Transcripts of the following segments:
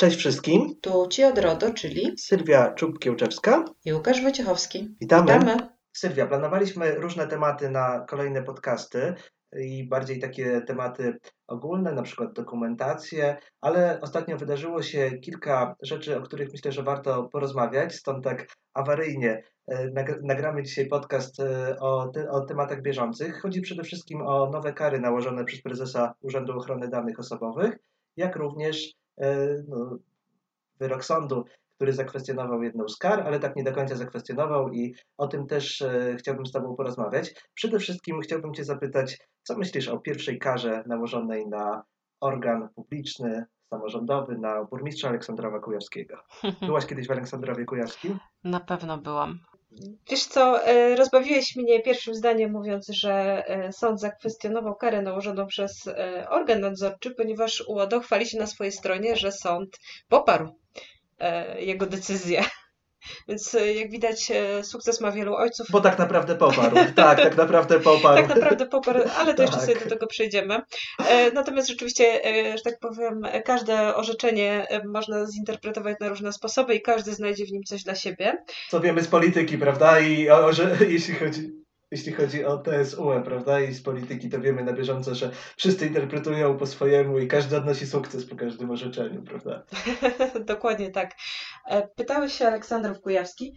Cześć wszystkim. Tu Ci od RODO, czyli Sylwia Czub-Kiełczewska i Łukasz Wojciechowski. Witamy. Witamy. Sylwia, planowaliśmy różne tematy na kolejne podcasty i bardziej takie tematy ogólne, na przykład dokumentacje, ale ostatnio wydarzyło się kilka rzeczy, o których myślę, że warto porozmawiać, stąd tak awaryjnie e, nag- nagramy dzisiaj podcast e, o, te, o tematach bieżących. Chodzi przede wszystkim o nowe kary nałożone przez prezesa Urzędu Ochrony Danych Osobowych, jak również no, wyrok sądu, który zakwestionował jedną z kar, ale tak nie do końca zakwestionował i o tym też e, chciałbym z Tobą porozmawiać. Przede wszystkim chciałbym Cię zapytać, co myślisz o pierwszej karze nałożonej na organ publiczny, samorządowy, na burmistrza Aleksandrowa Kujawskiego? Byłaś kiedyś w Aleksandrowie Kujawskim? Na pewno byłam. Wiesz co, e, rozbawiłeś mnie pierwszym zdaniem mówiąc, że e, sąd zakwestionował karę nałożoną przez e, organ nadzorczy, ponieważ UODO chwali się na swojej stronie, że sąd poparł jego decyzję. Więc jak widać, sukces ma wielu ojców. Bo tak naprawdę poparł. Tak, tak naprawdę poparł. tak naprawdę poparł, ale to jeszcze Tak. sobie do tego przejdziemy. Natomiast rzeczywiście, że tak powiem, każde orzeczenie można zinterpretować na różne sposoby i każdy znajdzie w nim coś dla siebie. Co wiemy z polityki, prawda? I o, jeśli chodzi. Jeśli chodzi o TSUE, prawda, i z polityki, to wiemy na bieżąco, że wszyscy interpretują po swojemu i każdy odnosi sukces po każdym orzeczeniu, prawda? Dokładnie tak. E, Pytałeś się Aleksandrów Kujawski.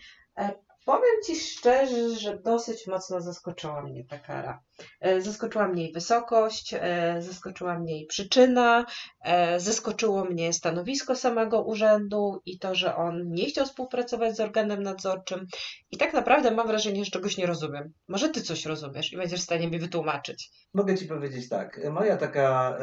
Powiem Ci szczerze, że dosyć mocno zaskoczyła mnie ta kara. E, Zaskoczyła mnie jej wysokość, e, zaskoczyła mnie jej przyczyna, e, zaskoczyło mnie stanowisko samego urzędu i to, że on nie chciał współpracować z organem nadzorczym. I tak naprawdę mam wrażenie, że czegoś nie rozumiem. Może Ty coś rozumiesz i będziesz w stanie mi wytłumaczyć. Mogę Ci powiedzieć tak, moja taka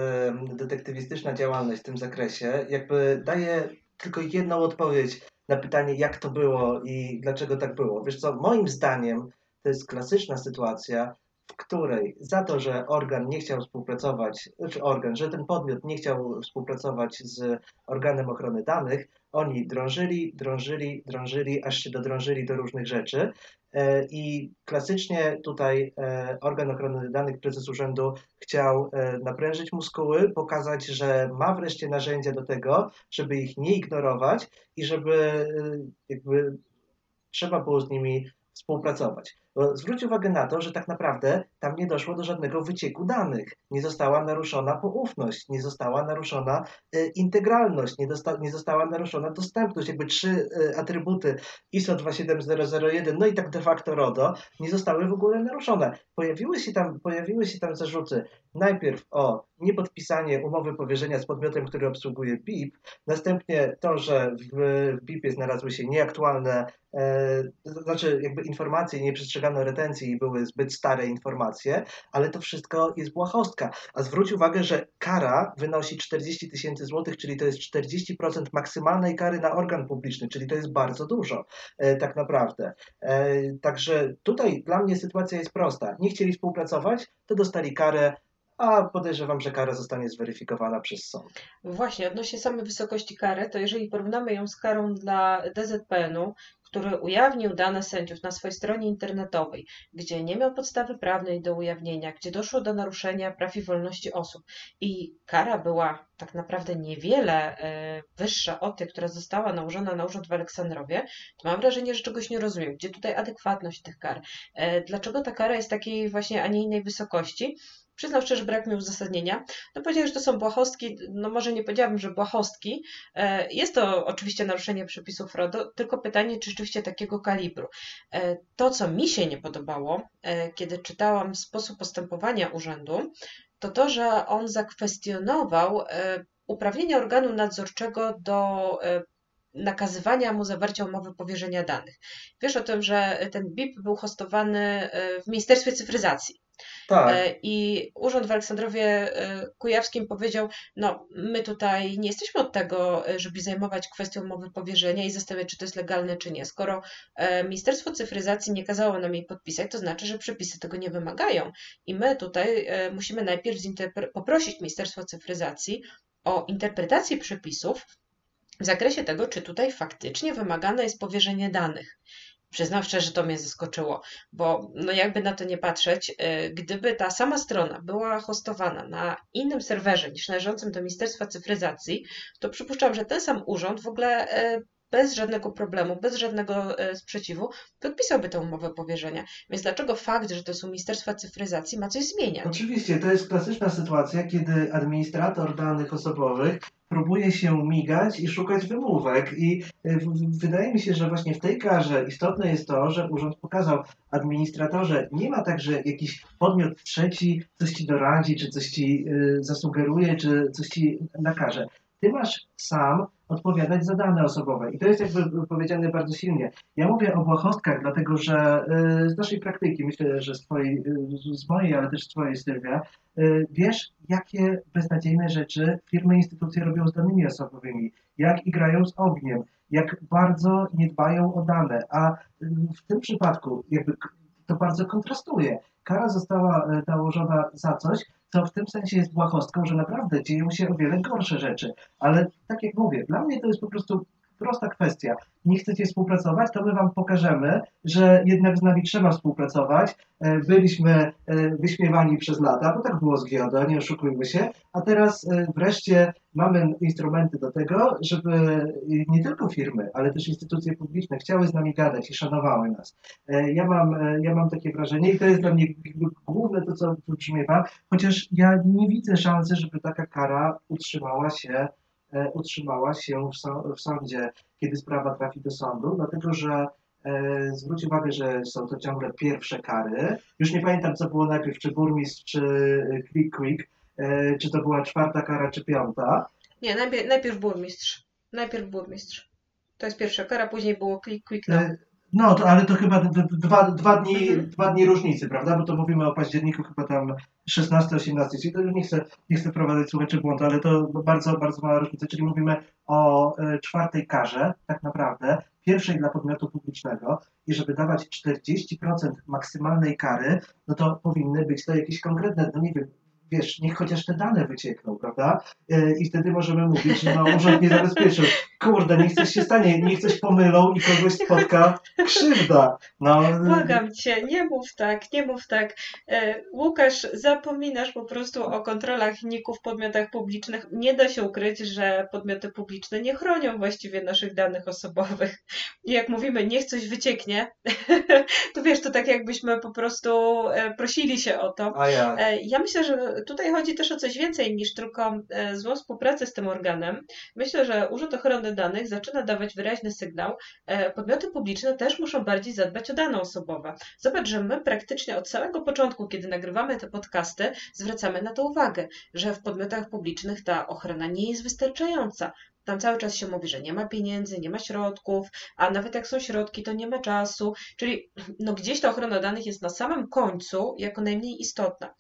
detektywistyczna działalność w tym zakresie jakby daje tylko jedną odpowiedź na pytanie, jak to było i dlaczego tak było. Wiesz co, moim zdaniem to jest klasyczna sytuacja, w której za to, że organ nie chciał współpracować, czy organ, że ten podmiot nie chciał współpracować z organem ochrony danych, oni drążyli, drążyli, drążyli, aż się dodrążyli do różnych rzeczy. E, I klasycznie tutaj e, organ ochrony danych, prezes urzędu chciał e, naprężyć muskuły, pokazać, że ma wreszcie narzędzia do tego, żeby ich nie ignorować i żeby jakby trzeba było z nimi współpracować. Bo zwróć uwagę na to, że tak naprawdę tam nie doszło do żadnego wycieku danych. Nie została naruszona poufność, nie została naruszona e, integralność, nie, dosta, nie została naruszona dostępność. Jakby trzy e, atrybuty ISO 27001, no i tak de facto RODO, nie zostały w ogóle naruszone. Pojawiły się tam, pojawiły się tam zarzuty najpierw o niepodpisanie umowy powierzenia z podmiotem, który obsługuje BIP, następnie to, że w, w BIP-ie znalazły się nieaktualne, e, to znaczy jakby informacje, nie przestrzegano retencji i były zbyt stare informacje, ale to wszystko jest błahostka. A zwróć uwagę, że kara wynosi 40 tysięcy złotych, czyli to jest 40% maksymalnej kary na organ publiczny, czyli to jest bardzo dużo e, tak naprawdę. E, także tutaj dla mnie sytuacja jest prosta. Nie chcieli współpracować, to dostali karę a podejrzewam, że kara zostanie zweryfikowana przez sąd. Właśnie, odnośnie samej wysokości kary, to jeżeli porównamy ją z karą dla DZPN-u, który ujawnił dane sędziów na swojej stronie internetowej, gdzie nie miał podstawy prawnej do ujawnienia, gdzie doszło do naruszenia praw i wolności osób i kara była tak naprawdę niewiele e, wyższa od tej, która została nałożona na urząd w Aleksandrowie, to mam wrażenie, że czegoś nie rozumiem. Gdzie tutaj adekwatność tych kar? E, Dlaczego ta kara jest takiej właśnie, a nie innej wysokości? Przyznam szczerze, brak mi uzasadnienia. No powiedział, że to są błahostki, no może nie powiedziałabym, że błahostki. E, Jest to oczywiście naruszenie przepisów RODO, tylko pytanie, czy rzeczywiście takiego kalibru. E, To, co mi się nie podobało, e, kiedy czytałam sposób postępowania urzędu, to to, że on zakwestionował uprawnienia organu nadzorczego do nakazywania mu zawarcia umowy powierzenia danych. Wiesz o tym, że ten BIP był hostowany w Ministerstwie Cyfryzacji. Tak. E, I urząd w Aleksandrowie e, Kujawskim powiedział: No, my tutaj nie jesteśmy od tego, e, żeby zajmować kwestią umowy powierzenia i zastanawiać, czy to jest legalne, czy nie. Skoro Ministerstwo Cyfryzacji nie kazało nam jej podpisać, to znaczy, że przepisy tego nie wymagają. I my tutaj musimy najpierw poprosić Ministerstwo Cyfryzacji o interpretację przepisów w zakresie tego, czy tutaj faktycznie wymagane jest powierzenie danych. Przyznam szczerze, że to mnie zaskoczyło, bo no jakby na to nie patrzeć, y, gdyby ta sama strona była hostowana na innym serwerze niż należącym do Ministerstwa Cyfryzacji, to przypuszczam, że ten sam urząd w ogóle y, bez żadnego problemu, bez żadnego e, sprzeciwu podpisałby tę umowę powierzenia. Więc dlaczego fakt, że to u Ministerstwa Cyfryzacji ma coś zmieniać? Oczywiście, to jest klasyczna sytuacja, kiedy administrator danych osobowych próbuje się migać i szukać wymówek. I e, wydaje mi się, że właśnie w tej karze istotne jest to, że urząd pokazał administratorze, nie ma tak, że jakiś podmiot trzeci coś ci doradzi, czy coś ci e, zasugeruje, czy coś ci nakaże. Ty masz sam odpowiadać za dane osobowe. I to jest jakby powiedziane bardzo silnie. Ja mówię o błahostkach, dlatego że y, z naszej praktyki, myślę, że z, twojej, y, z mojej, ale też z twojej, Sylwia, y, wiesz, jakie beznadziejne rzeczy firmy, instytucje robią z danymi osobowymi, jak igrają z ogniem, jak bardzo nie dbają o dane, a w tym przypadku jakby to bardzo kontrastuje. Kara została nałożona za coś, co w tym sensie jest błahostką, że naprawdę dzieją się o wiele gorsze rzeczy. Ale tak jak mówię, dla mnie to jest po prostu prosta kwestia. Nie chcecie współpracować, to my Wam pokażemy, że jednak z nami trzeba współpracować. E, byliśmy e, wyśmiewani przez lata, bo tak było z GIODO, nie oszukujmy się, a teraz e, wreszcie mamy instrumenty do tego, żeby nie tylko firmy, ale też instytucje publiczne chciały z nami gadać i szanowały nas. Ja mam, ja mam takie wrażenie i to jest dla mnie główne to, co wybrzmiewa, chociaż ja nie widzę szansy, żeby taka kara utrzymała się utrzymała się w sądzie, kiedy sprawa trafi do sądu, dlatego że e, zwróć uwagę, że są to ciągle pierwsze kary. Już nie pamiętam, co było najpierw, czy burmistrz, czy quick quick, e, czy to była czwarta kara, czy piąta. Nie, najpierw, najpierw burmistrz. Najpierw burmistrz. To jest pierwsza kara, później było quick quick. No. No, to, ale to chyba dwa, dwa, dni, mhm. dwa dni różnicy, prawda? Bo to mówimy o październiku chyba tam 16-18, czyli to nie chcę, nie chcę wprowadzać słuchaczy błąd, ale to bardzo, bardzo mała różnica, czyli mówimy o e, czwartej karze tak naprawdę, pierwszej dla podmiotu publicznego i żeby dawać 40% maksymalnej kary, no to powinny być to jakieś konkretne, no nie wiem, wiesz, niech chociaż te dane wyciekną, prawda? E, I wtedy możemy mówić, że no, urząd nie zabezpieczył. Kurde, niech coś się stanie, niech coś pomylą i kogoś spotka krzywda. No. Błagam cię, nie mów tak, nie mów tak. E, Łukasz, zapominasz po prostu o kontrolach ników w podmiotach publicznych. Nie da się ukryć, że podmioty publiczne nie chronią właściwie naszych danych osobowych. I jak mówimy, niech coś wycieknie, to wiesz, to tak jakbyśmy po prostu e, prosili się o to. A ja. Ja myślę, że tutaj chodzi też o coś więcej niż tylko e, złą współpracę z tym organem. Myślę, że Urząd Ochrony Danych zaczyna dawać wyraźny sygnał. E, podmioty publiczne też muszą bardziej zadbać o dane osobowe. Zobacz, że my praktycznie od samego początku, kiedy nagrywamy te podcasty, zwracamy na to uwagę, że w podmiotach publicznych ta ochrona nie jest wystarczająca. Tam cały czas się mówi, że nie ma pieniędzy, nie ma środków, a nawet jak są środki, to nie ma czasu. Czyli no, gdzieś ta ochrona danych jest na samym końcu jako najmniej istotna.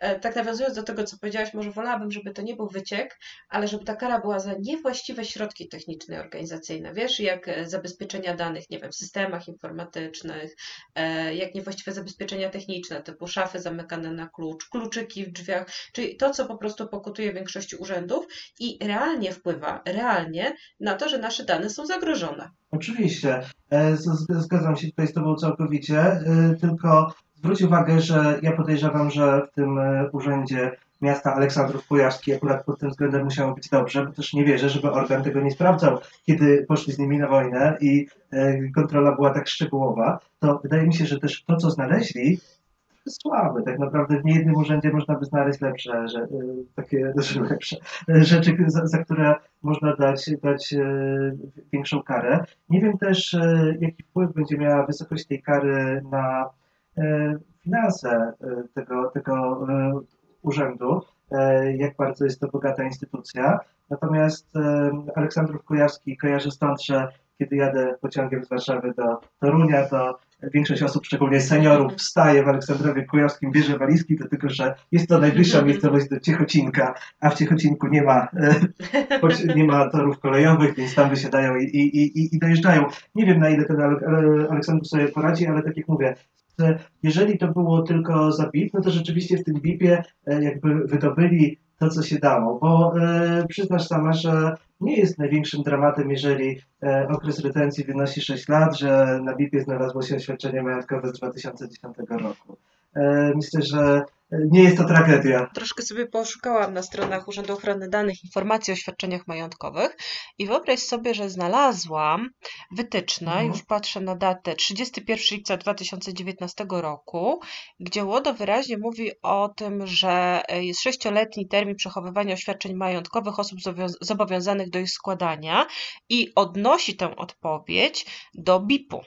E, tak nawiązując do tego, co powiedziałaś, może wolałabym, żeby to nie był wyciek, ale żeby ta kara była za niewłaściwe środki techniczne organizacyjne. Wiesz, jak e, zabezpieczenia danych, nie wiem, w systemach informatycznych, e, jak niewłaściwe zabezpieczenia techniczne, typu szafy zamykane na klucz, kluczyki w drzwiach, czyli to, co po prostu pokutuje większości urzędów i realnie wpływa, realnie na to, że nasze dane są zagrożone. Oczywiście. Zgadzam się tutaj z Tobą całkowicie, tylko Zwróć uwagę, że ja podejrzewam, że w tym e, urzędzie miasta Aleksandrów Kujawski akurat pod tym względem musiało być dobrze, bo też nie wierzę, żeby organ tego nie sprawdzał, kiedy poszli z nimi na wojnę i e, kontrola była tak szczegółowa, to wydaje mi się, że też to, co znaleźli, słabe. Tak naprawdę w niejednym urzędzie można by znaleźć lepsze, że, e, takie lepsze rzeczy, za, za, które można dać, dać większą karę. Nie wiem też, jaki wpływ będzie miała wysokość tej kary na finanse e, tego, tego e, urzędu, jak bardzo jest to bogata instytucja. Natomiast Aleksandrów Kujawski kojarzy stąd, że kiedy jadę pociągiem z Warszawy do Torunia, to większość osób, szczególnie seniorów, wstaje w Aleksandrowie Kujawskim, bierze walizki, dlatego że jest to najbliższa miejscowość do Ciechocinka, a w Ciechocinku nie ma, nie ma torów kolejowych, więc tam wysiadają i, i, i, i dojeżdżają. Nie wiem, na ile ten Aleksandrów sobie poradzi, ale tak jak mówię, jeżeli to było tylko za BIP, no to rzeczywiście w tym BIP-ie e, jakby wydobyli to, co się dało, bo e, przyznasz sama, że nie jest największym dramatem, jeżeli e, okres retencji wynosi 6 lat, że na BIP-ie znalazło się oświadczenie majątkowe z 2010 roku. E, myślę, że nie jest to tragedia. Troszkę sobie poszukałam na stronach Urzędu Ochrony Danych informacji o świadczeniach majątkowych i wyobraź sobie, że znalazłam wytyczne, mhm. już patrzę na datę, 31 lipca 2019 roku, gdzie łodo wyraźnie mówi o tym, że jest sześcioletni termin przechowywania oświadczeń majątkowych osób zobowiązanych do ich składania i odnosi tę odpowiedź do BIP-u.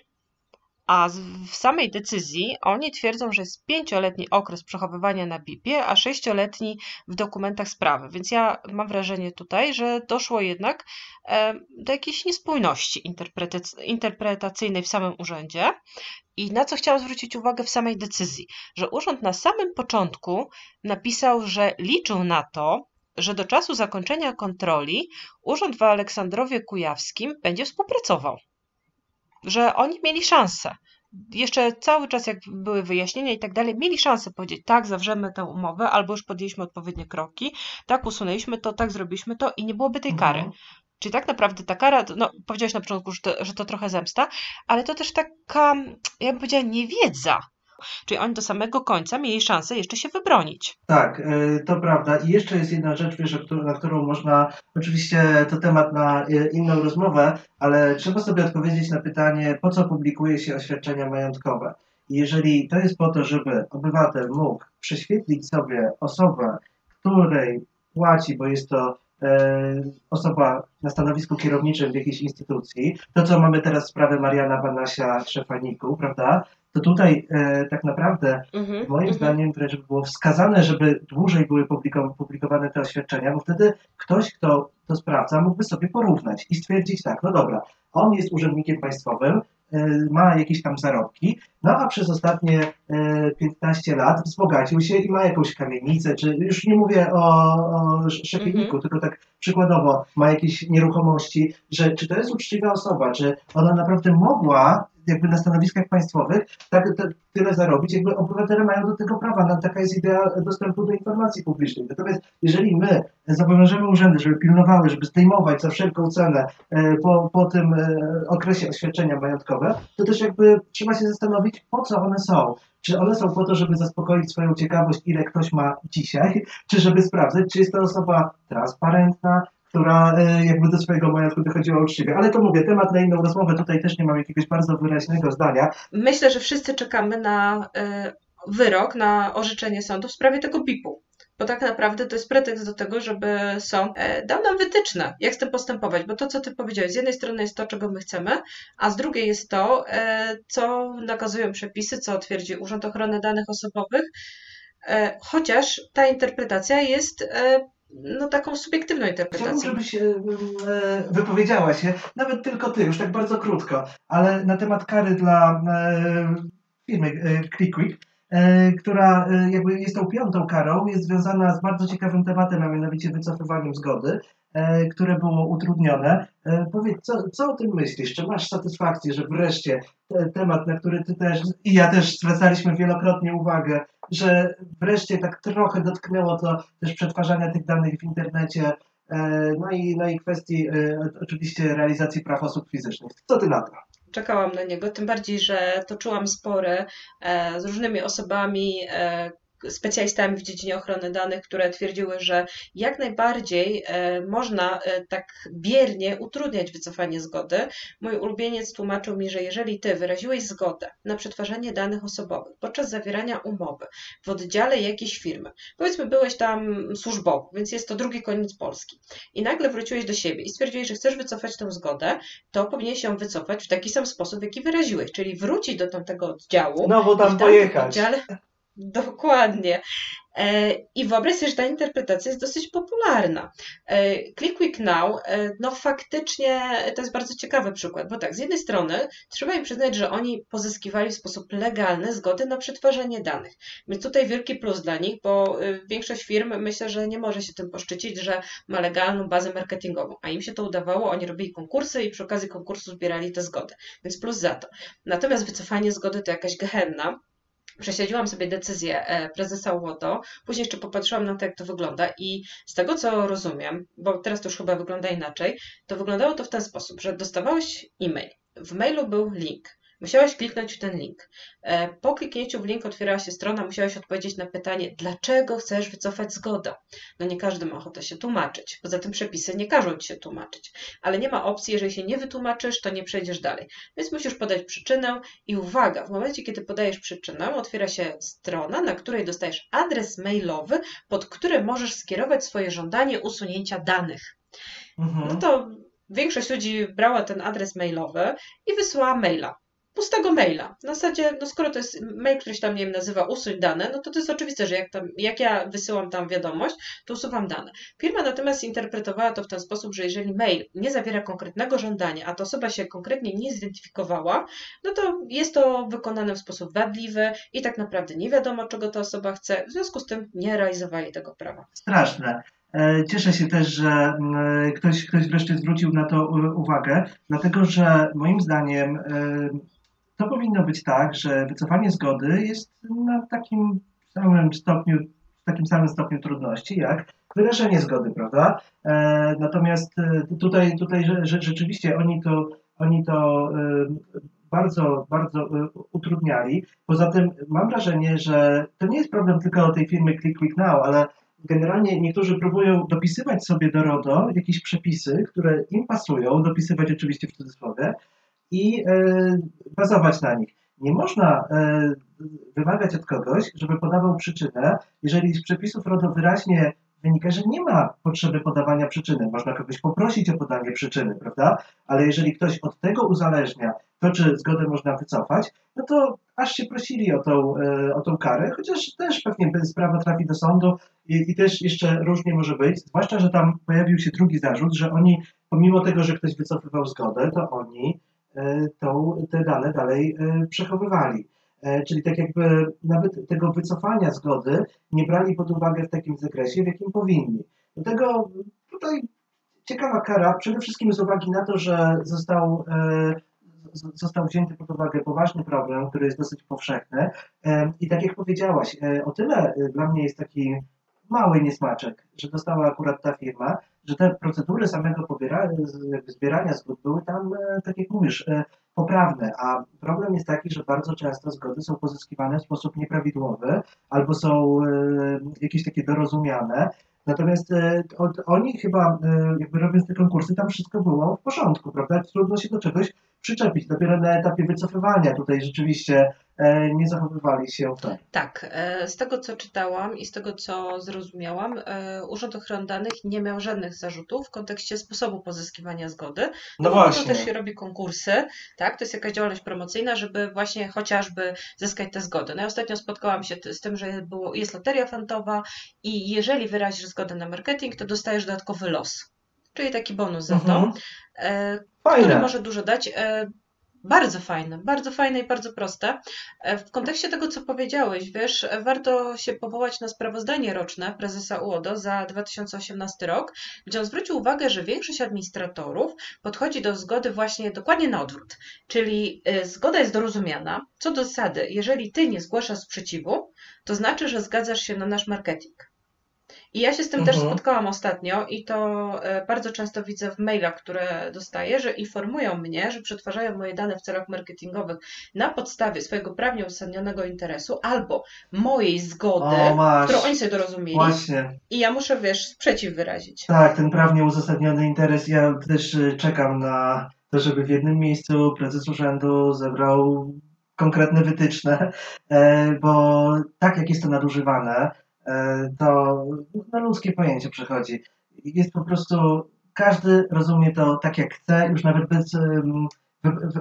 A w samej decyzji oni twierdzą, że jest pięcioletni okres przechowywania na BIP-ie, a sześcioletni w dokumentach sprawy. Więc ja mam wrażenie tutaj, że doszło jednak do jakiejś niespójności interpretacyjnej w samym urzędzie. I na co chciałam zwrócić uwagę w samej decyzji, że urząd na samym początku napisał, że liczył na to, że do czasu zakończenia kontroli urząd w Aleksandrowie Kujawskim będzie współpracował że oni mieli szansę. Jeszcze cały czas, jak były wyjaśnienia i tak dalej, mieli szansę powiedzieć, tak, zawrzemy tę umowę, albo już podjęliśmy odpowiednie kroki, tak, usunęliśmy to, tak, zrobiliśmy to i nie byłoby tej kary. Mhm. Czyli tak naprawdę ta kara, no powiedziałeś na początku, że to, że to trochę zemsta, ale to też taka, ja bym powiedziała, niewiedza Czyli oni do samego końca mieli szansę jeszcze się wybronić. Tak, e, to prawda. I jeszcze jest jedna rzecz, wiesz, na którą można, oczywiście to temat na e, inną rozmowę, ale trzeba sobie odpowiedzieć na pytanie, po co publikuje się oświadczenia majątkowe. Jeżeli to jest po to, żeby obywatel mógł prześwietlić sobie osobę, której płaci, bo jest to e, osoba na stanowisku kierowniczym w jakiejś instytucji, to co mamy teraz sprawę Mariana Banasia Trzefaniku, prawda? To tutaj e, tak naprawdę mm-hmm, moim mm-hmm. zdaniem wręcz było wskazane, żeby dłużej były publikowane te oświadczenia, bo wtedy ktoś, kto to sprawdza, mógłby sobie porównać i stwierdzić tak, no dobra, on jest urzędnikiem państwowym, e, ma jakieś tam zarobki, no a przez ostatnie 15 e, lat wzbogacił się i ma jakąś kamienicę, czy już nie mówię o, o mm-hmm. tylko tak przykładowo ma jakieś nieruchomości, że czy to jest uczciwa osoba, czy ona naprawdę mogła jakby na stanowiskach państwowych tak, tak, tyle zarobić, jakby obywatele mają do tego prawa. No, taka jest idea dostępu do informacji publicznej. Natomiast jeżeli my zobowiążemy urzędy, żeby pilnowały, żeby zdejmować za wszelką cenę e, po, po tym e, okresie oświadczenia majątkowe, to też jakby trzeba się zastanowić, po co one są. Czy one są po to, żeby zaspokoić swoją ciekawość, ile ktoś ma dzisiaj, czy żeby sprawdzać, czy jest to osoba transparentna, która e, jakby do swojego majątku dochodziła uczciwie. Ale to mówię, temat na inną rozmowę, tutaj też nie mam jakiegoś bardzo wyraźnego zdania. Myślę, że wszyscy czekamy na e, wyrok, na orzeczenie sądu w sprawie tego BIP-u. Bo tak naprawdę to jest pretekst do tego, żeby sąd e, dał nam wytyczne, jak z tym postępować. Bo to, co ty powiedziałeś, z jednej strony jest to, czego my chcemy, a z drugiej jest to, co nakazują przepisy, co twierdzi Urząd Ochrony Danych Osobowych. Chociaż ta interpretacja jest no, taką subiektywną interpretację. Chciałbym, żebyś e, e, wypowiedziała się, nawet tylko ty, już tak bardzo krótko, ale na temat kary dla e, firmy ClickQuick, która jakby jest tą piątą karą, jest związana z bardzo ciekawym tematem, a mianowicie wycofywaniem zgody, które było utrudnione. Powiedz, co, co o tym myślisz? Czy masz satysfakcję, że wreszcie temat, na który ty też i ja też zwracaliśmy wielokrotnie uwagę, że wreszcie tak trochę dotknęło to też przetwarzania tych danych w internecie, e, no i, no i kwestii e, oczywiście realizacji praw osób fizycznych. Co ty na to? Czekałam na niego, tym bardziej, że toczyłam spory e, z różnymi osobami, specjalistami w dziedzinie ochrony danych, które twierdziły, że jak najbardziej e, można e, tak biernie utrudniać wycofanie zgody. Mój ulubieniec tłumaczył mi, że jeżeli ty wyraziłeś zgodę na przetwarzanie danych osobowych podczas zawierania umowy w oddziale jakiejś firmy, powiedzmy byłeś tam służbowo, więc jest to drugi koniec Polski i nagle wróciłeś do siebie i stwierdziłeś, że chcesz wycofać tę zgodę, to powinieneś ją wycofać w taki sam sposób, w jaki wyraziłeś, czyli wrócić do tamtego oddziału. No bo tam pojechać. Oddziale, Dokładnie. E, I wyobraź sobie, że ta interpretacja jest dosyć popularna. E, Click Quick Now, e, no faktycznie to jest bardzo ciekawy przykład, bo tak, z jednej strony trzeba im przyznać, że oni pozyskiwali w sposób legalny zgody na przetwarzanie danych. Więc tutaj wielki plus dla nich, bo większość firm myślę, że nie może się tym poszczycić, że ma legalną bazę marketingową, a im się to udawało, oni robili konkursy i przy okazji konkursu zbierali te zgody, więc plus za to. Natomiast wycofanie zgody to jakaś gehenna, prześledziłam sobie decyzję e, prezesa UODO, później jeszcze popatrzyłam na to, jak to wygląda i z tego, co rozumiem, bo teraz to już chyba wygląda inaczej, to wyglądało to w ten sposób, że dostawałeś e-mail. W mailu był link. Musiałeś kliknąć w ten link. E, po kliknięciu w link otwierała się strona, musiałeś odpowiedzieć na pytanie, dlaczego chcesz wycofać zgodę. No nie każdy ma ochotę się tłumaczyć. Poza tym przepisy nie każą ci się tłumaczyć. Ale nie ma opcji, jeżeli się nie wytłumaczysz, to nie przejdziesz dalej. Więc musisz podać przyczynę i uwaga, w momencie, kiedy podajesz przyczynę, otwiera się strona, na której dostajesz adres mailowy, pod który możesz skierować swoje żądanie usunięcia danych. Mhm. No to większość ludzi brała ten adres mailowy i wysyłała maila pustego maila. W zasadzie, no skoro to jest mail, który się tam, nie wiem, nazywa usuń dane, no to to jest oczywiste, że jak, tam, jak ja wysyłam tam wiadomość, to usuwam dane. Firma natomiast interpretowała to w ten sposób, że jeżeli mail nie zawiera konkretnego żądania, a ta osoba się konkretnie nie zidentyfikowała, no to jest to wykonane w sposób wadliwy i tak naprawdę nie wiadomo, czego ta osoba chce, w związku z tym nie realizowali tego prawa. Straszne. E, cieszę się też, że mm, ktoś, ktoś wreszcie zwrócił na to uwagę, dlatego że moim zdaniem e, to powinno być tak, że wycofanie zgody jest na takim samym stopniu, w takim samym stopniu trudności, jak wyrażenie zgody, prawda? E, natomiast e, tutaj, tutaj że, rzeczywiście oni to, oni to e, bardzo, bardzo e, utrudniali. Poza tym mam wrażenie, że to nie jest problem tylko tej firmy Click Quick Now, ale generalnie niektórzy próbują dopisywać sobie do RODO jakieś przepisy, które im pasują, dopisywać oczywiście w cudzysłowie, i e, bazować na nich. Nie można e, wymagać od kogoś, żeby podawał przyczynę, jeżeli z przepisów RODO wyraźnie wynika, że nie ma potrzeby podawania przyczyny. Można kogoś poprosić o podanie przyczyny, prawda? Ale jeżeli ktoś od tego uzależnia to, czy zgodę można wycofać, no to aż się prosili o tą, e, o tą karę, chociaż też pewnie sprawa trafi do sądu i, i też jeszcze różnie może być, zwłaszcza, że tam pojawił się drugi zarzut, że oni, pomimo tego, że ktoś wycofywał zgodę, to oni tą, te dane dalej e, przechowywali. E, czyli tak jakby nawet tego wycofania zgody nie brali pod uwagę w takim zakresie, w jakim powinni. Dlatego tutaj ciekawa kara, przede wszystkim z uwagi na to, że został, został wzięty pod uwagę poważny problem, który jest dosyć powszechny. I tak jak powiedziałaś, o tyle dla mnie jest taki mały niesmaczek, że dostała akurat ta firma, że te procedury samego pobierania, zbierania zgód były tam, e, tak jak mówisz, e, poprawne, a problem jest taki, że bardzo często zgody są pozyskiwane w sposób nieprawidłowy albo są e, jakieś takie dorozumiane. Natomiast oni chyba, jakby robiąc te konkursy, tam wszystko było w porządku, prawda? Trudno się do czegoś przyczepić. Dopiero na etapie wycofywania tutaj rzeczywiście E, nie zachowywali się tak. Tak, z tego co czytałam i z tego co zrozumiałam, e, Urząd Ochrony Danych nie miał żadnych zarzutów w kontekście sposobu pozyskiwania zgody. No, no właśnie. To też się robi konkursy, tak? To jest jakaś działalność promocyjna, żeby właśnie chociażby zyskać te zgody. No ja ostatnio spotkałam się z tym, że było, jest loteria fantowa i jeżeli wyrazisz zgodę na marketing, to dostajesz dodatkowy los. Czyli taki bonus za to, mhm. który może dużo dać. Bardzo fajne, bardzo fajne i bardzo proste. E, w kontekście tego, co powiedziałeś, wiesz, warto się powołać na sprawozdanie roczne prezesa UODO za 2018 rok, gdzie on zwrócił uwagę, że większość administratorów podchodzi do zgody właśnie dokładnie na odwrót. Czyli e, zgoda jest dorozumiana. Co do zasady, jeżeli ty nie zgłaszasz sprzeciwu, to znaczy, że zgadzasz się na nasz marketing. I ja się z tym mhm. też spotkałam ostatnio i to e, bardzo często widzę w mailach, które dostaję, że informują mnie, że przetwarzają moje dane w celach marketingowych na podstawie swojego prawnie uzasadnionego interesu albo mojej zgody, o, którą oni sobie dorozumieli. Właśnie. I ja muszę, wiesz, sprzeciw wyrazić. Tak, ten prawnie uzasadniony interes. Ja też e, czekam na to, żeby w jednym miejscu prezes urzędu zebrał konkretne wytyczne, e, bo tak jak jest to nadużywane, to na ludzkie pojęcie przechodzi. Jest po prostu, każdy rozumie to tak jak chce, już nawet bez,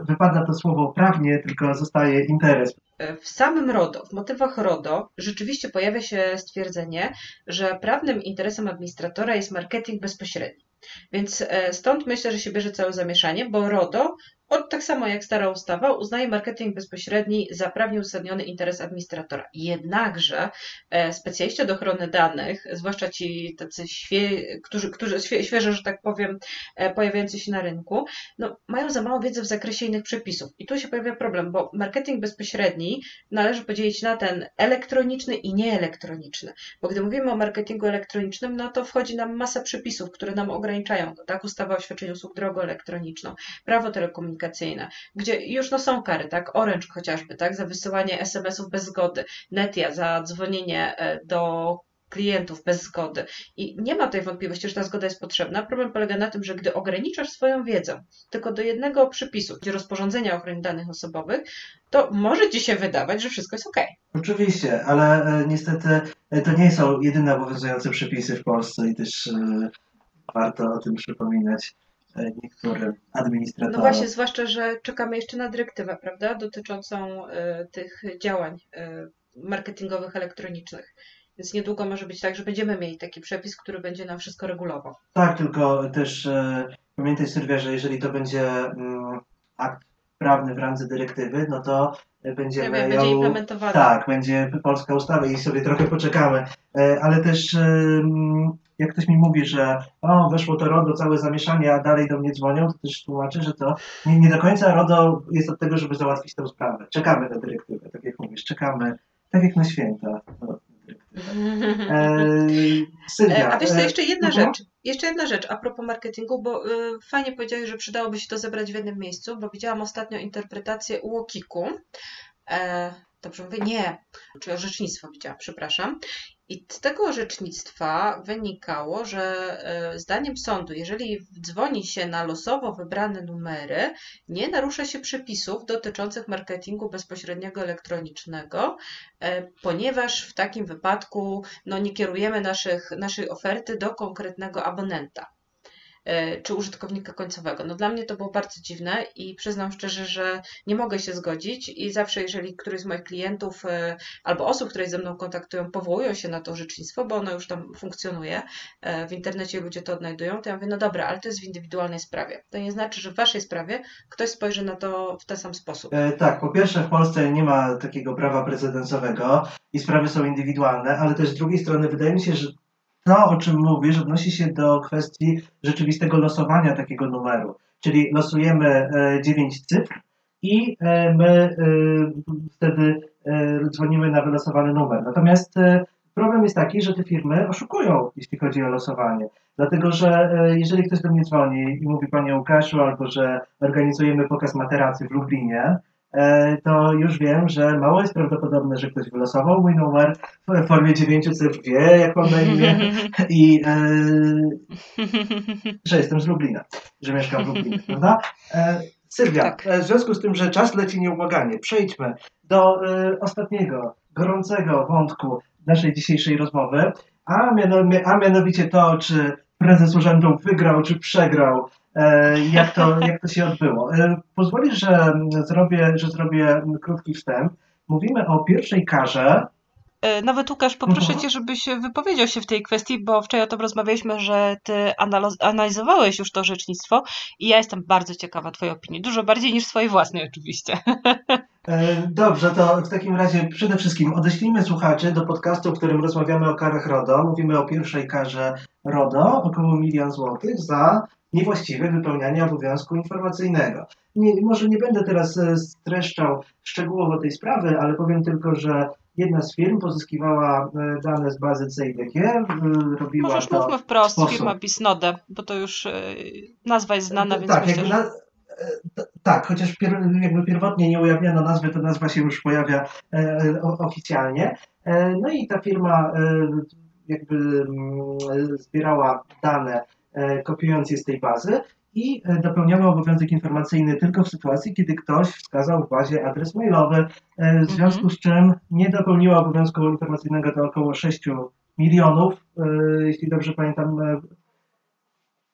wypada to słowo prawnie, tylko zostaje interes. E, w samym RODO, w motywach RODO rzeczywiście pojawia się stwierdzenie, że prawnym interesem administratora jest marketing bezpośredni. Więc e, stąd myślę, że się bierze całe zamieszanie, bo RODO od, tak samo jak stara ustawa, uznaje marketing bezpośredni za prawnie uzasadniony interes administratora. Jednakże e, specjaliści od ochrony danych, zwłaszcza ci tacy świe, którzy, którzy świe, świeżo, że tak powiem, e, pojawiający się na rynku, no, mają za mało wiedzy w zakresie innych przepisów. I tu się pojawia problem, bo marketing bezpośredni należy podzielić na ten elektroniczny i nieelektroniczny. Bo gdy mówimy o marketingu elektronicznym, no to wchodzi nam masa przepisów, które nam ograniczają. Tak, ustawa o świadczeniu usług drogą elektroniczną, prawo telekomunikacyjne, gdzie już no są kary, tak, Orange chociażby, tak, za wysyłanie SMS-ów bez zgody, Netia za dzwonienie e, do klientów bez zgody. I nie ma tej wątpliwości, że ta zgoda jest potrzebna. Problem polega na tym, że gdy ograniczasz swoją wiedzę tylko do jednego przepisu, gdzie rozporządzenia o ochronie danych osobowych, to może ci się wydawać, że wszystko jest ok. Oczywiście, ale e, niestety e, to nie są jedyne obowiązujące przepisy w Polsce i też warto o tym przypominać niektórym administratorom. No właśnie, zwłaszcza, że czekamy jeszcze na dyrektywę, prawda, dotyczącą e, tych działań e, marketingowych elektronicznych. Więc niedługo może być tak, że będziemy mieli taki przepis, który będzie nam wszystko regulował. Tak, tylko też e, pamiętaj Sylwia, że jeżeli to będzie mm, akt prawny w randze dyrektywy, no to Ja będziemy ją... będzie implementowana. Tak, będzie polska ustawa i sobie trochę poczekamy. E, Ale też e, jak ktoś mi mówi, że o, weszło to RODO, całe zamieszanie, a dalej do mnie dzwonią, to też tłumaczę, że to nie, nie do końca RODO jest od tego, żeby załatwić tę sprawę. Czekamy na dyrektywę, tak jak mówisz, czekamy, tak jak na święta. No, E, Sylwia, E, A wiesz co, e, jeszcze jedna mhm. rzecz. Jeszcze jedna rzecz a propos marketingu, bo y, fajnie powiedziałeś, że przydałoby się to zebrać w jednym miejscu, bo widziałam ostatnio interpretację UOKiK-u. E, dobrze mówię? Nie, czy orzecznictwo widziałam, przepraszam. I z tego orzecznictwa wynikało, że e, zdaniem sądu, jeżeli dzwoni się na losowo wybrane numery, nie narusza się przepisów dotyczących marketingu bezpośredniego elektronicznego, e, ponieważ w takim wypadku no, nie kierujemy naszych, naszej oferty do konkretnego abonenta czy użytkownika końcowego. No dla mnie to było bardzo dziwne i przyznam szczerze, że nie mogę się zgodzić i zawsze jeżeli któryś z moich klientów e, albo osób, które ze mną kontaktują, powołują się na to orzecznictwo, bo ono już tam funkcjonuje, e, w internecie ludzie to odnajdują, to ja mówię, no dobra, ale to jest w indywidualnej sprawie. To nie znaczy, że w waszej sprawie ktoś spojrzy na to w ten sam sposób. E, Tak, po pierwsze w Polsce nie ma takiego prawa precedensowego i sprawy są indywidualne, ale też z drugiej strony wydaje mi się, że to, o czym mówisz, odnosi się do kwestii rzeczywistego losowania takiego numeru. Czyli losujemy e, 9 cyfr i e, my e, wtedy e, dzwonimy na wylosowany numer. Natomiast e, problem jest taki, że te firmy oszukują, jeśli chodzi o losowanie. Dlatego, że e, jeżeli ktoś do mnie dzwoni i mówi Panie Łukaszu, albo że organizujemy pokaz materacy w Lublinie, e, to już wiem, że mało jest prawdopodobne, że ktoś wylosował mój numer w formie dziewięciu cyfr, wie jak mam na imię i e, że jestem z Lublina, że mieszkam w Lublinie, prawda? E, Sylwia, Tak. e, w związku z tym, że czas leci nieubłaganie, przejdźmy do e, ostatniego, gorącego wątku naszej dzisiejszej rozmowy, a, miano, a mianowicie to, czy prezes urzędu wygrał, czy przegrał, e, jak, to, jak to się odbyło. E, pozwolisz, że zrobię, że zrobię krótki wstęp. Mówimy o pierwszej karze, E, Nawet Łukasz, poproszę Mhm. Cię, żebyś wypowiedział się w tej kwestii, bo wczoraj o tym rozmawialiśmy, że Ty analizowałeś już to orzecznictwo i ja jestem bardzo ciekawa Twojej opinii. Dużo bardziej niż swojej własnej oczywiście. E, Dobrze, to w takim razie przede wszystkim odeślijmy słuchaczy do podcastu, w którym rozmawiamy o karach RODO. Mówimy o pierwszej karze RODO, około milion złotych za niewłaściwe wypełnianie obowiązku informacyjnego. Nie, może nie będę teraz e, streszczał szczegółowo tej sprawy, ale powiem tylko, że jedna z firm pozyskiwała e, dane z bazy CIDG, e, robiła Możesz to... mówmy wprost, sposób. firma Bisnode, bo to już nazwa jest znana, więc tak, myślę, że... tak, chociaż pier, jakby pierwotnie nie ujawniono nazwy, to nazwa się już pojawia e, o, oficjalnie. E, no i ta firma e, jakby mm, zbierała dane, kopiując je z tej bazy i e, dopełniała obowiązek informacyjny tylko w sytuacji, kiedy ktoś wskazał w bazie adres mailowy, e, w związku z czym nie dopełniła obowiązku informacyjnego do około 6 milionów, e, jeśli dobrze pamiętam, e,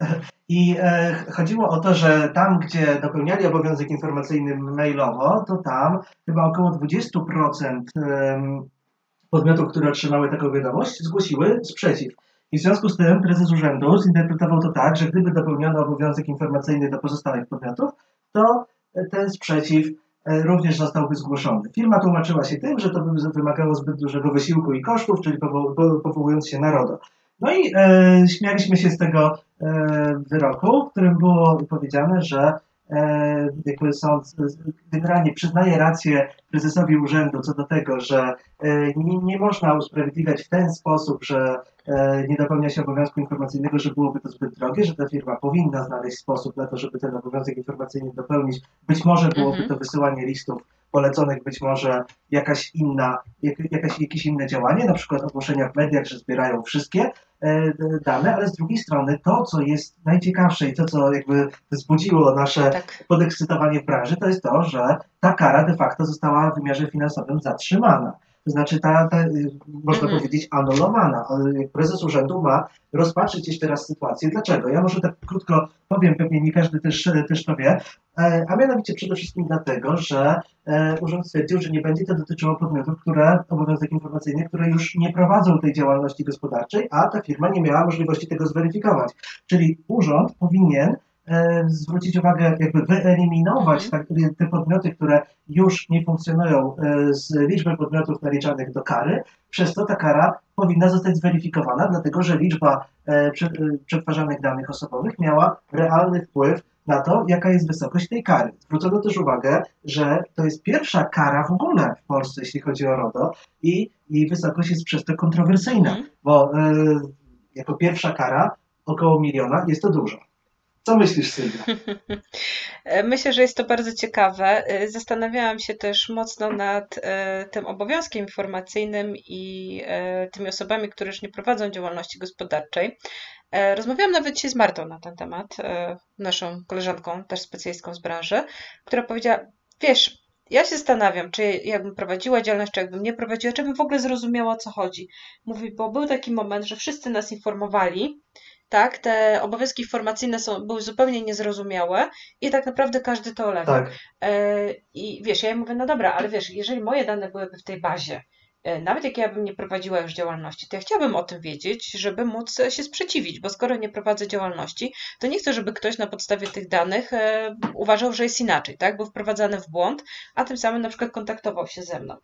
i e, chodziło o to, że tam, gdzie dopełniali obowiązek informacyjny mailowo, to tam chyba około 20% em, podmiotów, które otrzymały taką wiadomość, zgłosiły sprzeciw. I w związku z tym prezes urzędu zinterpretował to tak, że gdyby dopełniono obowiązek informacyjny do pozostałych podmiotów, to ten sprzeciw e, również zostałby zgłoszony. Firma tłumaczyła się tym, że to by wymagało zbyt dużego wysiłku i kosztów, czyli powo po- powołując się na RODO. No i e, śmialiśmy się z tego e, wyroku, w którym było powiedziane, że e, jakby sąd e, generalnie przyznaje rację prezesowi urzędu co do tego, że e, nie, nie można usprawiedliwiać w ten sposób, że e, nie dopełnia się obowiązku informacyjnego, że byłoby to zbyt drogie, że ta firma powinna znaleźć sposób na to, żeby ten obowiązek informacyjny dopełnić. Być może byłoby Mhm. to wysyłanie listów poleconych, być może jakaś inna, jak, jakaś, jakieś inne działanie, na przykład ogłoszenia w mediach, że zbierają wszystkie e, dane, ale z drugiej strony to, co jest najciekawsze i to, co jakby wzbudziło nasze Tak. podekscytowanie w branży, to jest to, że ta kara de facto została w wymiarze finansowym zatrzymana. To znaczy, ta, ta y, można Mhm. powiedzieć, anulowana. Y, Prezes urzędu ma rozpatrzyć jeszcze raz sytuację. Dlaczego? Ja może tak krótko powiem, pewnie nie każdy też, też to wie, e, a mianowicie przede wszystkim dlatego, że e, urząd stwierdził, że nie będzie to dotyczyło podmiotów, które, obowiązek informacyjny, które już nie prowadzą tej działalności gospodarczej, a ta firma nie miała możliwości tego zweryfikować. Czyli urząd powinien zwrócić uwagę, jakby wyeliminować Mhm. tak, te podmioty, które już nie funkcjonują e, z liczby podmiotów naliczanych do kary. Przez to ta kara powinna zostać zweryfikowana, dlatego że liczba e, prze- e, przetwarzanych danych osobowych miała realny wpływ na to, jaka jest wysokość tej kary. Zwrócono też uwagę, że to jest pierwsza kara w ogóle w Polsce, jeśli chodzi o RODO i jej wysokość jest przez to kontrowersyjna, Mhm. bo e, jako pierwsza kara około miliona jest to dużo. Co myślisz, Sylwia? Myślę, że jest to bardzo ciekawe. E, Zastanawiałam się też mocno nad e, tym obowiązkiem informacyjnym i e, tymi osobami, które już nie prowadzą działalności gospodarczej. Rozmawiałam nawet dzisiaj z Martą na ten temat, naszą koleżanką, też specjalistką z branży, która powiedziała, wiesz, ja się zastanawiam, czy jakbym prowadziła działalność, czy jakbym nie prowadziła, czy bym w ogóle zrozumiała, o co chodzi. Mówi, bo był taki moment, że wszyscy nas informowali, tak, te obowiązki informacyjne są, były zupełnie niezrozumiałe i tak naprawdę każdy to olewa. Tak, E, I wiesz, ja mówię, no dobra, ale wiesz, jeżeli moje dane byłyby w tej bazie, e, nawet jak ja bym nie prowadziła już działalności, to ja chciałabym o tym wiedzieć, żeby móc się sprzeciwić, bo skoro nie prowadzę działalności, to nie chcę, żeby ktoś na podstawie tych danych e, uważał, że jest inaczej, tak? Był wprowadzany w błąd, a tym samym na przykład kontaktował się ze mną.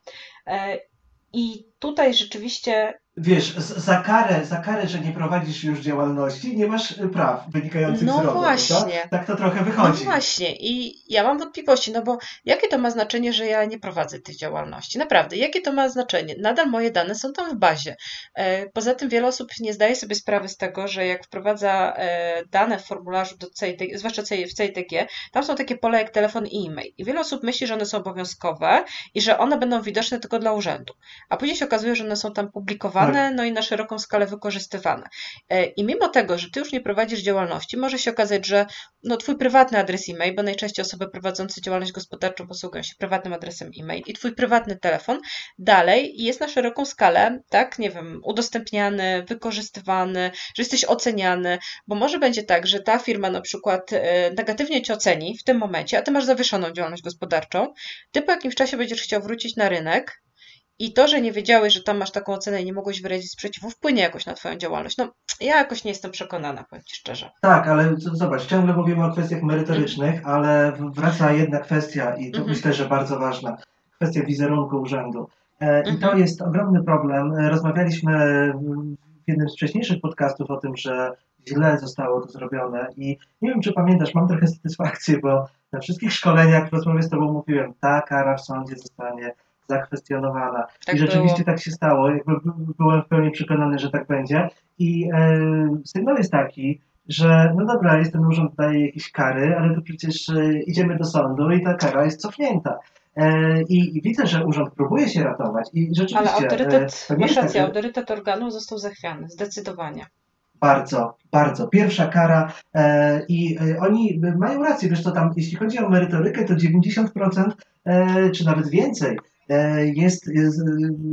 I tutaj rzeczywiście Wiesz, za karę, za karę, że nie prowadzisz już działalności, nie masz y, praw wynikających No z RODO. właśnie. prawda? Tak to trochę No wychodzi. właśnie, i ja mam wątpliwości, no bo jakie to ma znaczenie, że ja nie prowadzę tych działalności? Naprawdę, jakie to ma znaczenie? Nadal moje dane są tam w bazie. E, Poza tym wiele osób nie zdaje sobie sprawy z tego, że jak wprowadza e, dane w formularzu do CITG, zwłaszcza w CITG, tam są takie pola jak telefon i e-mail. I wiele osób myśli, że one są obowiązkowe i że one będą widoczne tylko dla urzędu. A później się okazuje, że one są tam publikowane, no i na szeroką skalę wykorzystywane. E, I mimo tego, że ty już nie prowadzisz działalności, może się okazać, że no, twój prywatny adres e-mail, bo najczęściej osoby prowadzące działalność gospodarczą posługują się prywatnym adresem e-mail i twój prywatny telefon dalej jest na szeroką skalę, tak, nie wiem, udostępniany, wykorzystywany, że jesteś oceniany, bo może będzie tak, że ta firma na przykład e, negatywnie cię oceni w tym momencie, a ty masz zawieszoną działalność gospodarczą, ty po jakimś czasie będziesz chciał wrócić na rynek i to, że nie wiedziałeś, że tam masz taką ocenę i nie mogłeś wyrazić sprzeciwu, wpłynie jakoś na twoją działalność. No, ja jakoś nie jestem przekonana, powiem ci szczerze. Tak, ale zobacz, ciągle mówimy o kwestiach merytorycznych, ale w- wraca jedna kwestia i to Mhm. myślę, że bardzo ważna. Kwestia wizerunku urzędu. E, I to Mhm. jest ogromny problem. E, Rozmawialiśmy w jednym z wcześniejszych podcastów o tym, że źle zostało to zrobione i nie wiem, czy pamiętasz, mam trochę satysfakcję, bo na wszystkich szkoleniach w rozmowie z Tobą mówiłem, ta kara w sądzie zostanie zakwestionowana. Tak I rzeczywiście było. tak się stało. Jakby byłem w pełni przekonany, że tak będzie. I e, sygnał jest taki, że no dobra, jest ten urząd daje jakieś kary, ale to przecież e, idziemy do sądu i ta kara jest cofnięta. E, i, I widzę, że urząd próbuje się ratować i rzeczywiście Ale e, autorytet, to nie masz rację, autorytet organu został zachwiany, zdecydowanie. bardzo, bardzo. Pierwsza kara e, i e, oni mają rację, wiesz co tam, jeśli chodzi o merytorykę, to 90% e, czy nawet więcej e, jest, jest e,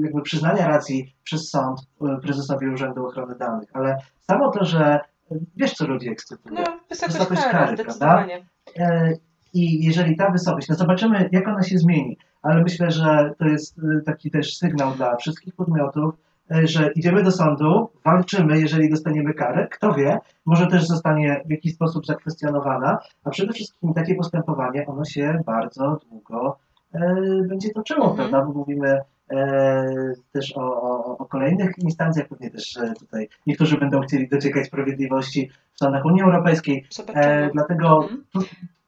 jakby przyznania racji przez sąd e, prezesowi Urzędu Ochrony Danych, ale samo to, że e, wiesz co ludzi ekscytuje. No, wysokość Wysokość kary, kary, zdecydowanie. E, I jeżeli ta wysokość, no zobaczymy, jak ona się zmieni, ale myślę, że to jest e, taki też sygnał dla wszystkich podmiotów, e, że idziemy do sądu, walczymy, jeżeli dostaniemy karę, kto wie, może też zostanie w jakiś sposób zakwestionowana, a przede wszystkim takie postępowanie, ono się bardzo długo e, będzie toczyło, Mhm. prawda, bo mówimy e, też o, o, o kolejnych instancjach, pewnie też e, tutaj niektórzy będą chcieli dociekać sprawiedliwości w sądach Unii Europejskiej, Zobaczymy. e, dlatego Mhm. tu,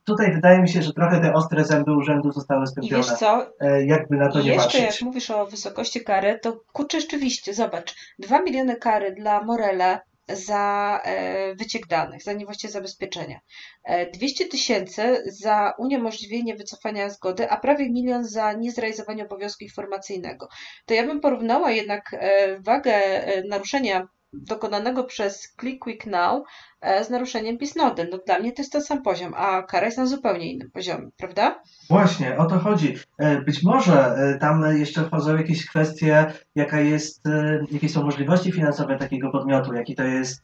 tutaj wydaje mi się, że trochę te ostre zęby urzędu zostały stępione, wiesz co, e, jakby na to I nie jeszcze patrzeć. jak mówisz o wysokości kary, to kurczę rzeczywiście, zobacz, 2 miliony kary dla Morele za e, wyciek danych, za niewłaściwe zabezpieczenia, e, 200 tysięcy za uniemożliwienie wycofania zgody, a prawie milion za niezrealizowanie obowiązku informacyjnego. To ja bym porównała jednak e, wagę e, naruszenia dokonanego przez Click Quick Now e, z naruszeniem Pisnody. No dla mnie to jest ten sam poziom, a kara jest na zupełnie innym poziomie, prawda? Właśnie, o to chodzi. E, Być może e, tam jeszcze wchodzą jakieś kwestie, jaka jest, jakie są możliwości finansowe takiego podmiotu, jaki to jest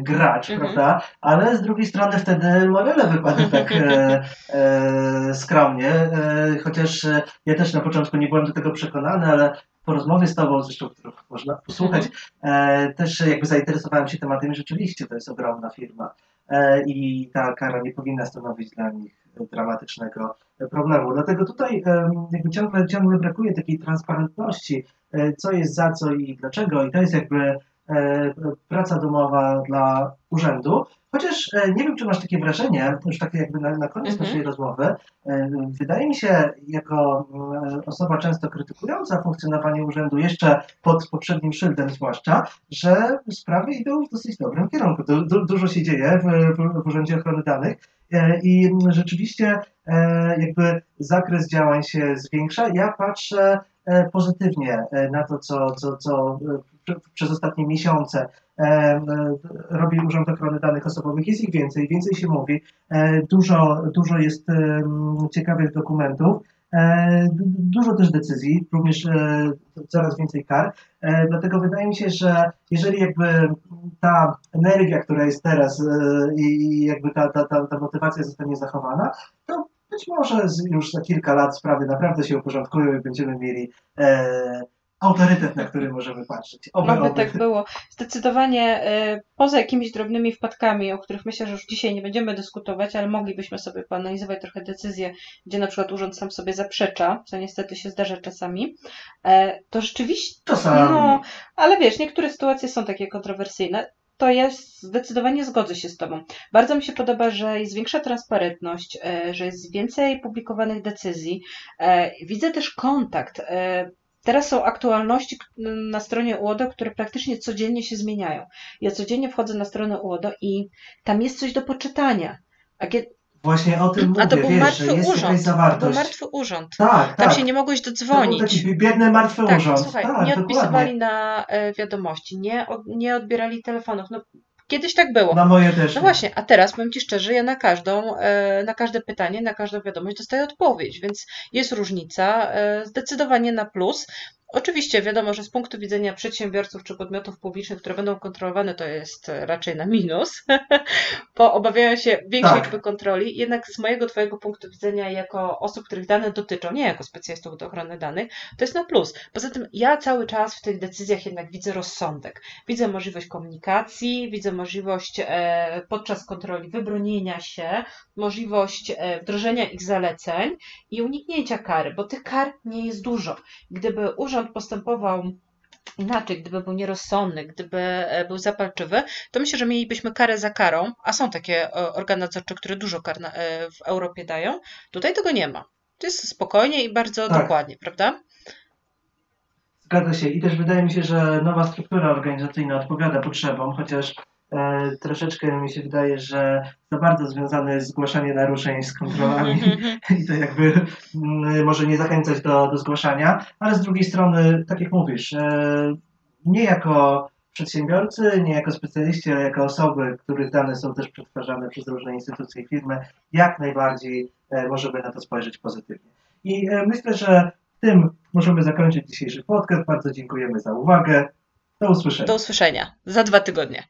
gracz, Mhm. prawda? Ale z drugiej strony wtedy Morele wypadł tak e, e, skromnie, e, chociaż ja też na początku nie byłem do tego przekonany, ale po rozmowie z Tobą, zresztą którą można posłuchać, e, też jakby zainteresowałem się tematem. I rzeczywiście to jest ogromna firma e, i ta kara nie powinna stanowić dla nich dramatycznego problemu. Dlatego tutaj em, jakby ciągle, ciągle brakuje takiej transparentności, e, co jest za co i dlaczego. I to jest jakby e, praca domowa dla urzędu. Chociaż e, nie wiem, czy masz takie wrażenie, już takie jakby na, na koniec Mhm. naszej rozmowy, e, wydaje mi się, jako osoba często krytykująca funkcjonowanie urzędu, jeszcze pod poprzednim szyldem zwłaszcza, że sprawy idą w dosyć dobrym kierunku. Du, du, dużo się dzieje w, w, Urzędzie Ochrony Danych e, i rzeczywiście e, jakby zakres działań się zwiększa. Ja patrzę e, pozytywnie e, na to, co, co, co e, prze- przez ostatnie miesiące e, e, robi Urząd Ochrony Danych Osobowych. Jest ich więcej, więcej się mówi. E, Dużo, dużo jest ciekawych dokumentów. E, du- Dużo też decyzji, również e, coraz więcej kar. E, Dlatego wydaje mi się, że jeżeli jakby ta energia, która jest teraz e, i jakby ta, ta, ta, ta motywacja zostanie zachowana, to być może już za kilka lat sprawy naprawdę się uporządkują i będziemy mieli e, autorytet, na który możemy patrzeć. Oby, Oby oby. tak było. Zdecydowanie e, poza jakimiś drobnymi wpadkami, o których myślę, że już dzisiaj nie będziemy dyskutować, ale moglibyśmy sobie poanalizować trochę decyzje, gdzie na przykład urząd sam sobie zaprzecza, co niestety się zdarza czasami, e, to rzeczywiście, Czasami. no, ale wiesz, niektóre sytuacje są takie kontrowersyjne. To ja zdecydowanie zgodzę się z Tobą. Bardzo mi się podoba, że jest większa transparentność, e, że jest więcej publikowanych decyzji. E, Widzę też kontakt. e, Teraz są aktualności na stronie UODO, które praktycznie codziennie się zmieniają. Ja codziennie wchodzę na stronę UODO i tam jest coś do poczytania. A, Właśnie o tym mówię, a to był wiesz, martwy jest urząd. To był martwy urząd. Tak, Tam tak. się nie mogłeś To był dodzwonić. taki biedny, martwy Tak, urząd. słuchaj, tak, nie dokładnie. odpisywali na e, wiadomości, nie, od, nie odbierali telefonów. No, kiedyś tak było. Na moje też. No właśnie, a teraz powiem Ci szczerze, ja na każdą, e, na każde pytanie, na każdą wiadomość dostaję odpowiedź, więc jest różnica, e, zdecydowanie na plus. Oczywiście wiadomo, że z punktu widzenia przedsiębiorców czy podmiotów publicznych, które będą kontrolowane, to jest raczej na minus, bo obawiają się większej Tak. liczby kontroli. Jednak z mojego, Twojego punktu widzenia, jako osób, których dane dotyczą, nie jako specjalistów do ochrony danych, to jest na plus. Poza tym ja cały czas w tych decyzjach jednak widzę rozsądek. Widzę możliwość komunikacji, widzę możliwość e, podczas kontroli wybronienia się, możliwość e, wdrożenia ich zaleceń i uniknięcia kary, bo tych kar nie jest dużo. Gdyby urząd postępował inaczej, gdyby był nierozsądny, gdyby e, był zapalczywy, to myślę, że mielibyśmy karę za karą, a są takie e, organy nadzorcze, które dużo kar e, w Europie dają. Tutaj tego nie ma. To jest spokojnie i bardzo Tak. dokładnie, prawda? Zgadza się. I też wydaje mi się, że nowa struktura organizacyjna odpowiada potrzebom, chociaż e, troszeczkę mi się wydaje, że za bardzo związane jest zgłaszanie naruszeń z kontrolami i to jakby mm, może nie zachęcać do, do zgłaszania, ale z drugiej strony, tak jak mówisz, e, nie jako przedsiębiorcy, nie jako specjaliści, ale jako osoby, których dane są też przetwarzane przez różne instytucje i firmy, jak najbardziej e, możemy na to spojrzeć pozytywnie. I e, myślę, że tym możemy zakończyć dzisiejszy podcast. Bardzo dziękujemy za uwagę. Do usłyszenia. Do usłyszenia za dwa tygodnie.